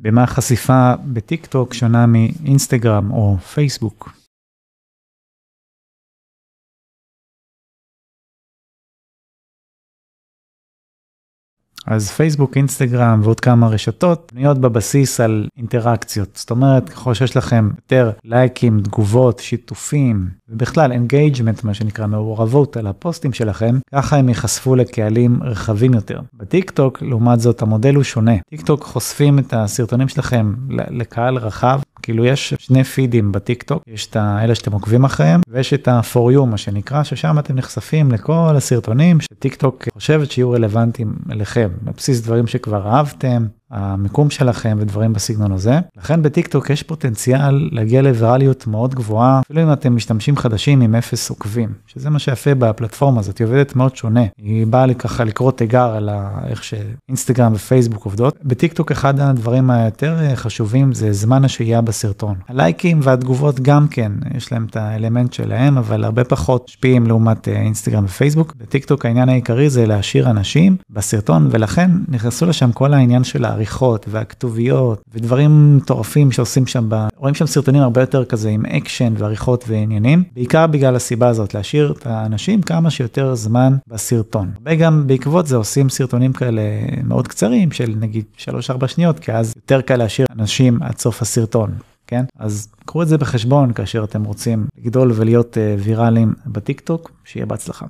במה החשיפה בטיק טוק שונה מאינסטגרם או פייסבוק. אז פייסבוק, אינסטגרם ועוד כמה רשתות בנויות בבסיס על אינטראקציות. זאת אומרת, ככל שיש לכם יותר לייקים, תגובות, שיתופים, ובכלל engagement, מה שנקרא מעורבות על הפוסטים שלכם, ככה הם ייחשפו לקהלים רחבים יותר. בטיק טוק, לעומת זאת, המודל הוא שונה. טיק טוק חושפים את הסרטונים שלכם לקהל רחב, כאילו יש שני פידים בטיק טוק, יש את האלה שאתם עוקבים אחריהם, ויש את ה-for you מה שנקרא, ששם אתם נחשפים לכל הסרטונים שטיק טוק חושבת שיהיו רלוונטיים אליכם, על בסיס דברים שכבר אהבתם, המיקום שלכם ודברים בסגנון הזה. לכן בטיקטוק יש פוטנציאל להגיע לווירליות מאוד גבוהה, אפילו אם אתם משתמשים חדשים עם אפס עוקבים, שזה מה שיפה בפלטפורמה הזאת, היא עובדת מאוד שונה. היא באה לי ככה לקרוא תיגר על איך שאינסטגרם ופייסבוק עובדות. בטיקטוק אחד הדברים היותר חשובים זה זמן השהייה בסרטון. הלייקים והתגובות גם כן, יש להם את האלמנט שלהם, אבל הרבה פחות משפיעים לעומת אינסטגרם ופייסבוק. בטיקטוק העניין העיקרי זה להשאיר אנשים בסרטון, ולכן נכנסו לשם כל העניין של העריכות והכתוביות ודברים מטורפים שעושים שם. רואים שם סרטונים הרבה יותר כזה עם אקשן ועריכות ועניינים, בעיקר בגלל הסיבה הזאת, להשאיר את האנשים כמה שיותר זמן בסרטון. הרבה גם בעקבות זה עושים סרטונים כאלה מאוד קצרים של נגיד 3-4 שניות, כי אז יותר קל להשאיר אנשים עד סוף הסרטון. כן? אז קחו את זה בחשבון כאשר אתם רוצים לגדול ולהיות ויראליים בטיק טוק, שיהיה בהצלחה.